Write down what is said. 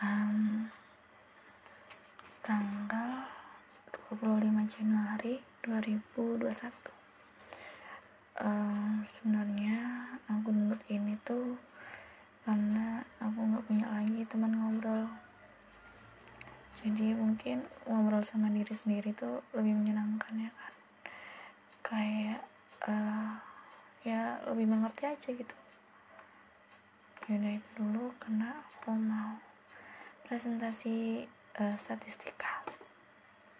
um, tanggal 25 Januari 2021 um, sebenarnya aku nulis ini tuh karena aku nggak punya lagi teman ngobrol. Jadi mungkin ngobrol sama diri sendiri tuh lebih menyenangkan ya kan kayak uh, ya lebih mengerti aja gitu. Yaudah itu dulu karena aku mau presentasi uh, statistika